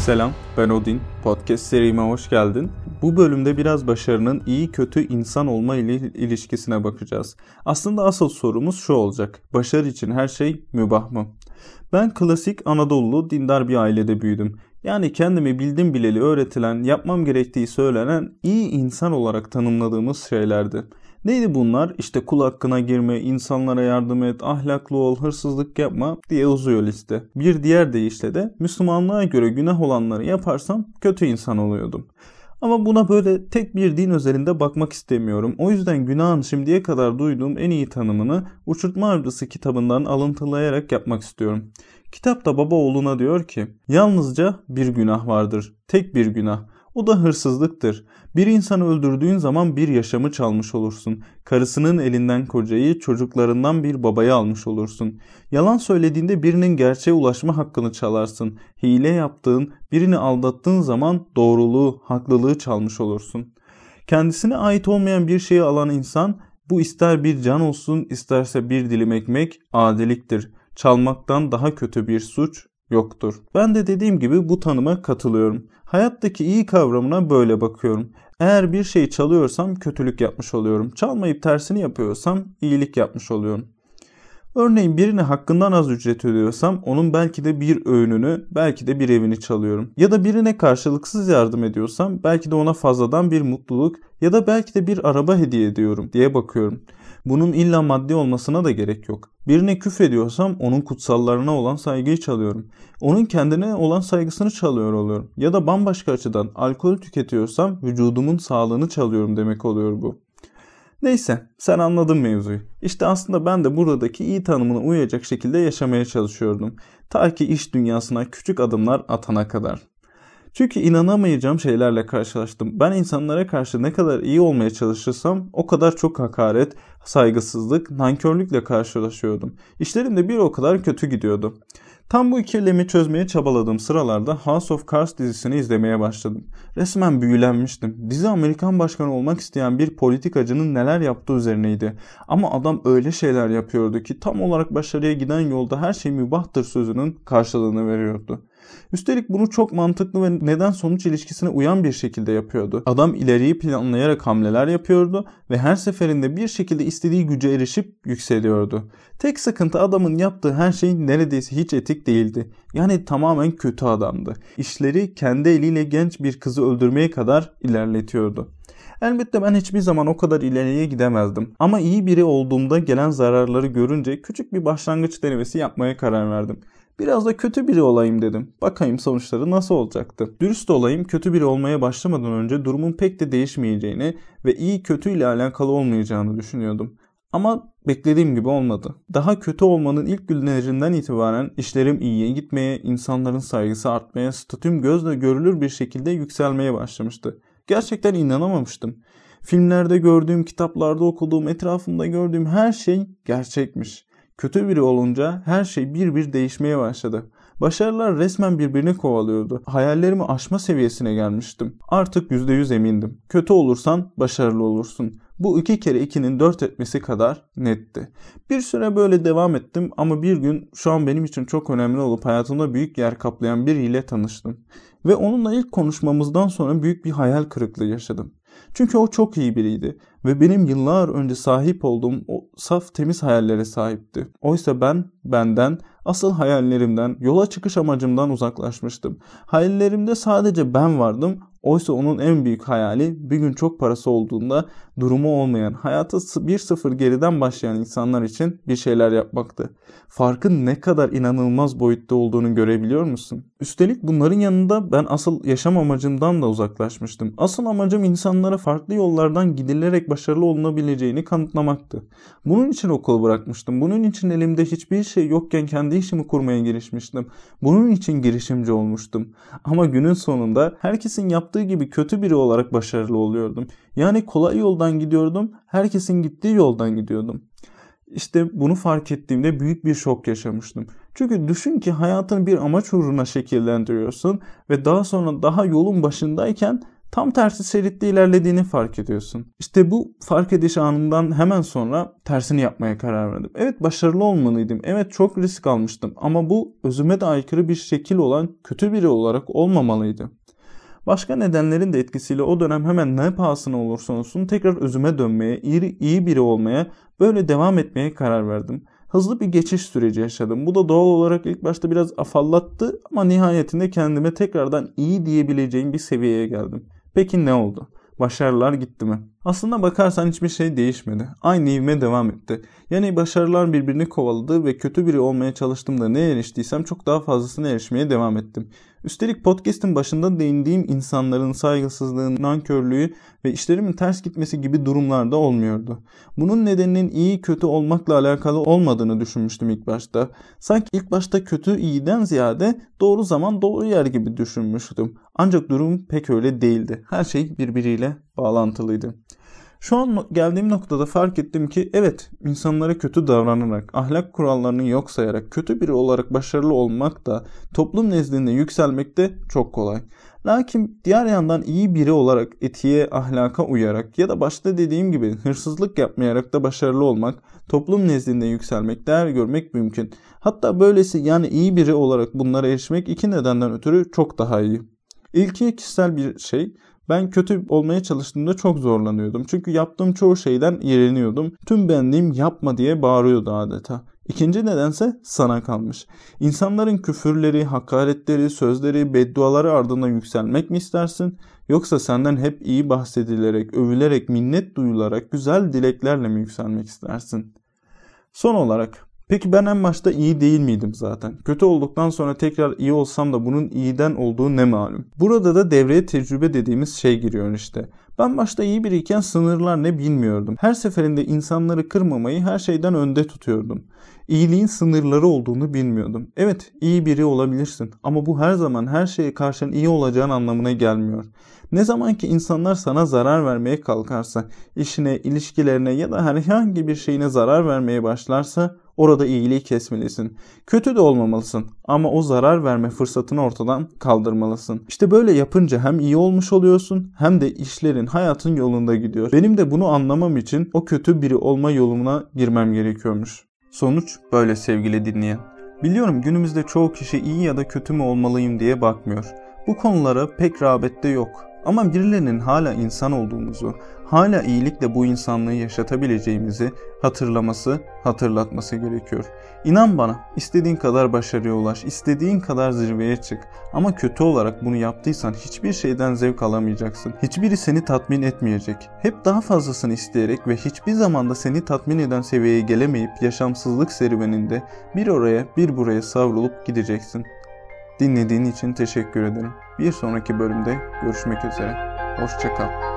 Selam, ben Odin. Podcast serime hoş geldin. Bu bölümde biraz başarının iyi kötü insan olma ile ilişkisine bakacağız. Aslında asıl sorumuz şu olacak. Başarı için her şey mübah mı? Ben klasik Anadolu dindar bir ailede büyüdüm. Yani kendimi bildim bileli öğretilen, yapmam gerektiği söylenen iyi insan olarak tanımladığımız şeylerdi. Neydi bunlar? İşte kul hakkına girme, insanlara yardım et, ahlaklı ol, hırsızlık yapma diye uzuyor liste. Bir diğer deyişle de Müslümanlığa göre günah olanları yaparsam kötü insan oluyordum. Ama buna böyle tek bir din özelinde bakmak istemiyorum. O yüzden günahın şimdiye kadar duyduğum en iyi tanımını Uçurtma Avcısı kitabından alıntılayarak yapmak istiyorum. Kitapta baba oğluna diyor ki, yalnızca bir günah vardır, tek bir günah. O da hırsızlıktır. Bir insanı öldürdüğün zaman bir yaşamı çalmış olursun. Karısının elinden kocayı, çocuklarından bir babayı almış olursun. Yalan söylediğinde birinin gerçeğe ulaşma hakkını çalarsın. Hile yaptığın, birini aldattığın zaman doğruluğu, haklılığı çalmış olursun. Kendisine ait olmayan bir şeyi alan insan, bu ister bir can olsun, isterse bir dilim ekmek, adiliktir. Çalmaktan daha kötü bir suç yoktur. Ben de dediğim gibi bu tanıma katılıyorum. Hayattaki iyi kavramına böyle bakıyorum. Eğer bir şey çalıyorsam kötülük yapmış oluyorum. Çalmayıp tersini yapıyorsam iyilik yapmış oluyorum. Örneğin birine hakkından az ücret ödüyorsam onun belki de bir öğününü, belki de bir evini çalıyorum. Ya da birine karşılıksız yardım ediyorsam belki de ona fazladan bir mutluluk ya da belki de bir araba hediye ediyorum diye bakıyorum. Bunun illa maddi olmasına da gerek yok. Birine küfrediyorsam onun kutsallarına olan saygıyı çalıyorum. Onun kendine olan saygısını çalıyor oluyorum. Ya da bambaşka açıdan alkol tüketiyorsam vücudumun sağlığını çalıyorum demek oluyor bu. Neyse sen anladın mevzuyu. İşte aslında ben de buradaki iyi tanımına uyacak şekilde yaşamaya çalışıyordum. Ta ki iş dünyasına küçük adımlar atana kadar. Çünkü inanamayacağım şeylerle karşılaştım. Ben insanlara karşı ne kadar iyi olmaya çalışırsam o kadar çok hakaret, saygısızlık, nankörlükle karşılaşıyordum. İşlerim de bir o kadar kötü gidiyordu. Tam bu ikilemi çözmeye çabaladığım sıralarda House of Cards dizisini izlemeye başladım. Resmen büyülenmiştim. Dizi Amerikan başkanı olmak isteyen bir politikacının neler yaptığı üzerineydi. Ama adam öyle şeyler yapıyordu ki tam olarak başarıya giden yolda her şey mübahtır sözünün karşılığını veriyordu. Üstelik bunu çok mantıklı ve neden sonuç ilişkisine uyan bir şekilde yapıyordu. Adam ileriyi planlayarak hamleler yapıyordu ve her seferinde bir şekilde istediği güce erişip yükseliyordu. Tek sıkıntı adamın yaptığı her şey neredeyse hiç etik değildi. Yani tamamen kötü adamdı. İşleri kendi eliyle genç bir kızı öldürmeye kadar ilerletiyordu. Elbette ben hiçbir zaman o kadar ileriye gidemezdim. Ama iyi biri olduğumda gelen zararları görünce küçük bir başlangıç denemesi yapmaya karar verdim. Biraz da kötü biri olayım dedim. Bakayım sonuçları nasıl olacaktı. Dürüst olayım kötü biri olmaya başlamadan önce durumun pek de değişmeyeceğini ve iyi kötü ile alakalı olmayacağını düşünüyordum. Ama beklediğim gibi olmadı. Daha kötü olmanın ilk günlerinden itibaren işlerim iyiye gitmeye, insanların saygısı artmaya, statüm gözle görülür bir şekilde yükselmeye başlamıştı. Gerçekten inanamamıştım. Filmlerde gördüğüm, kitaplarda okuduğum, etrafımda gördüğüm her şey gerçekmiş. Kötü biri olunca her şey bir bir değişmeye başladı. Başarılar resmen birbirini kovalıyordu. Hayallerimi aşma seviyesine gelmiştim. Artık %100 emindim. Kötü olursan başarılı olursun. Bu iki kere ikinin dört etmesi kadar netti. Bir süre böyle devam ettim ama bir gün şu an benim için çok önemli olup hayatımda büyük yer kaplayan biriyle tanıştım. Ve onunla ilk konuşmamızdan sonra büyük bir hayal kırıklığı yaşadım. Çünkü o çok iyi biriydi ve benim yıllar önce sahip olduğum o saf temiz hayallere sahipti. Oysa ben benden, asıl hayallerimden, yola çıkış amacımdan uzaklaşmıştım. Hayallerimde sadece ben vardım Oysa onun en büyük hayali bir gün çok parası olduğunda durumu olmayan, hayata bir sıfır geriden başlayan insanlar için bir şeyler yapmaktı. Farkın ne kadar inanılmaz boyutta olduğunu görebiliyor musun? Üstelik bunların yanında ben asıl yaşam amacımdan da uzaklaşmıştım. Asıl amacım insanlara farklı yollardan gidilerek başarılı olunabileceğini kanıtlamaktı. Bunun için okul bırakmıştım. Bunun için elimde hiçbir şey yokken kendi işimi kurmaya girişmiştim. Bunun için girişimci olmuştum. Ama günün sonunda herkesin yaptığı yaptığı gibi kötü biri olarak başarılı oluyordum. Yani kolay yoldan gidiyordum, herkesin gittiği yoldan gidiyordum. İşte bunu fark ettiğimde büyük bir şok yaşamıştım. Çünkü düşün ki hayatını bir amaç uğruna şekillendiriyorsun ve daha sonra daha yolun başındayken tam tersi şeritte ilerlediğini fark ediyorsun. İşte bu fark ediş anından hemen sonra tersini yapmaya karar verdim. Evet başarılı olmalıydım. Evet çok risk almıştım ama bu özüme de aykırı bir şekil olan kötü biri olarak olmamalıydı. Başka nedenlerin de etkisiyle o dönem hemen ne pahasına olursa olsun tekrar özüme dönmeye, iyi, iyi biri olmaya, böyle devam etmeye karar verdim. Hızlı bir geçiş süreci yaşadım. Bu da doğal olarak ilk başta biraz afallattı ama nihayetinde kendime tekrardan iyi diyebileceğim bir seviyeye geldim. Peki ne oldu? Başarılar gitti mi? Aslında bakarsan hiçbir şey değişmedi. Aynı ivme devam etti. Yani başarılar birbirini kovaladı ve kötü biri olmaya çalıştığımda ne eriştiysem çok daha fazlasına erişmeye devam ettim. Üstelik podcast'in başında değindiğim insanların saygısızlığı, nankörlüğü ve işlerimin ters gitmesi gibi durumlarda olmuyordu. Bunun nedeninin iyi kötü olmakla alakalı olmadığını düşünmüştüm ilk başta. Sanki ilk başta kötü iyiden ziyade doğru zaman doğru yer gibi düşünmüştüm. Ancak durum pek öyle değildi. Her şey birbiriyle bağlantılıydı. Şu an geldiğim noktada fark ettim ki evet insanlara kötü davranarak, ahlak kurallarını yok sayarak, kötü biri olarak başarılı olmak da toplum nezdinde yükselmek de çok kolay. Lakin diğer yandan iyi biri olarak etiğe, ahlaka uyarak ya da başta dediğim gibi hırsızlık yapmayarak da başarılı olmak, toplum nezdinde yükselmek, değer görmek mümkün. Hatta böylesi yani iyi biri olarak bunlara erişmek iki nedenden ötürü çok daha iyi. İlki kişisel bir şey. Ben kötü olmaya çalıştığımda çok zorlanıyordum. Çünkü yaptığım çoğu şeyden iğreniyordum. Tüm benliğim yapma diye bağırıyordu adeta. İkinci nedense sana kalmış. İnsanların küfürleri, hakaretleri, sözleri, bedduaları ardından yükselmek mi istersin? Yoksa senden hep iyi bahsedilerek, övülerek, minnet duyularak, güzel dileklerle mi yükselmek istersin? Son olarak Peki ben en başta iyi değil miydim zaten? Kötü olduktan sonra tekrar iyi olsam da bunun iyiden olduğu ne malum? Burada da devreye tecrübe dediğimiz şey giriyor işte. Ben başta iyi biriyken sınırlar ne bilmiyordum. Her seferinde insanları kırmamayı her şeyden önde tutuyordum. İyiliğin sınırları olduğunu bilmiyordum. Evet iyi biri olabilirsin ama bu her zaman her şeye karşın iyi olacağın anlamına gelmiyor. Ne zaman ki insanlar sana zarar vermeye kalkarsa, işine, ilişkilerine ya da herhangi bir şeyine zarar vermeye başlarsa orada iyiliği kesmelisin. Kötü de olmamalısın ama o zarar verme fırsatını ortadan kaldırmalısın. İşte böyle yapınca hem iyi olmuş oluyorsun hem de işlerin, hayatın yolunda gidiyor. Benim de bunu anlamam için o kötü biri olma yoluna girmem gerekiyormuş. Sonuç böyle sevgili dinleyen. Biliyorum günümüzde çoğu kişi iyi ya da kötü mü olmalıyım diye bakmıyor. Bu konulara pek rağbette yok. Ama birilerinin hala insan olduğumuzu, hala iyilikle bu insanlığı yaşatabileceğimizi hatırlaması, hatırlatması gerekiyor. İnan bana, istediğin kadar başarıya ulaş, istediğin kadar zirveye çık. Ama kötü olarak bunu yaptıysan hiçbir şeyden zevk alamayacaksın. Hiçbiri seni tatmin etmeyecek. Hep daha fazlasını isteyerek ve hiçbir zamanda seni tatmin eden seviyeye gelemeyip yaşamsızlık serüveninde bir oraya bir buraya savrulup gideceksin. Dinlediğin için teşekkür ederim. Bir sonraki bölümde görüşmek üzere. Hoşçakal.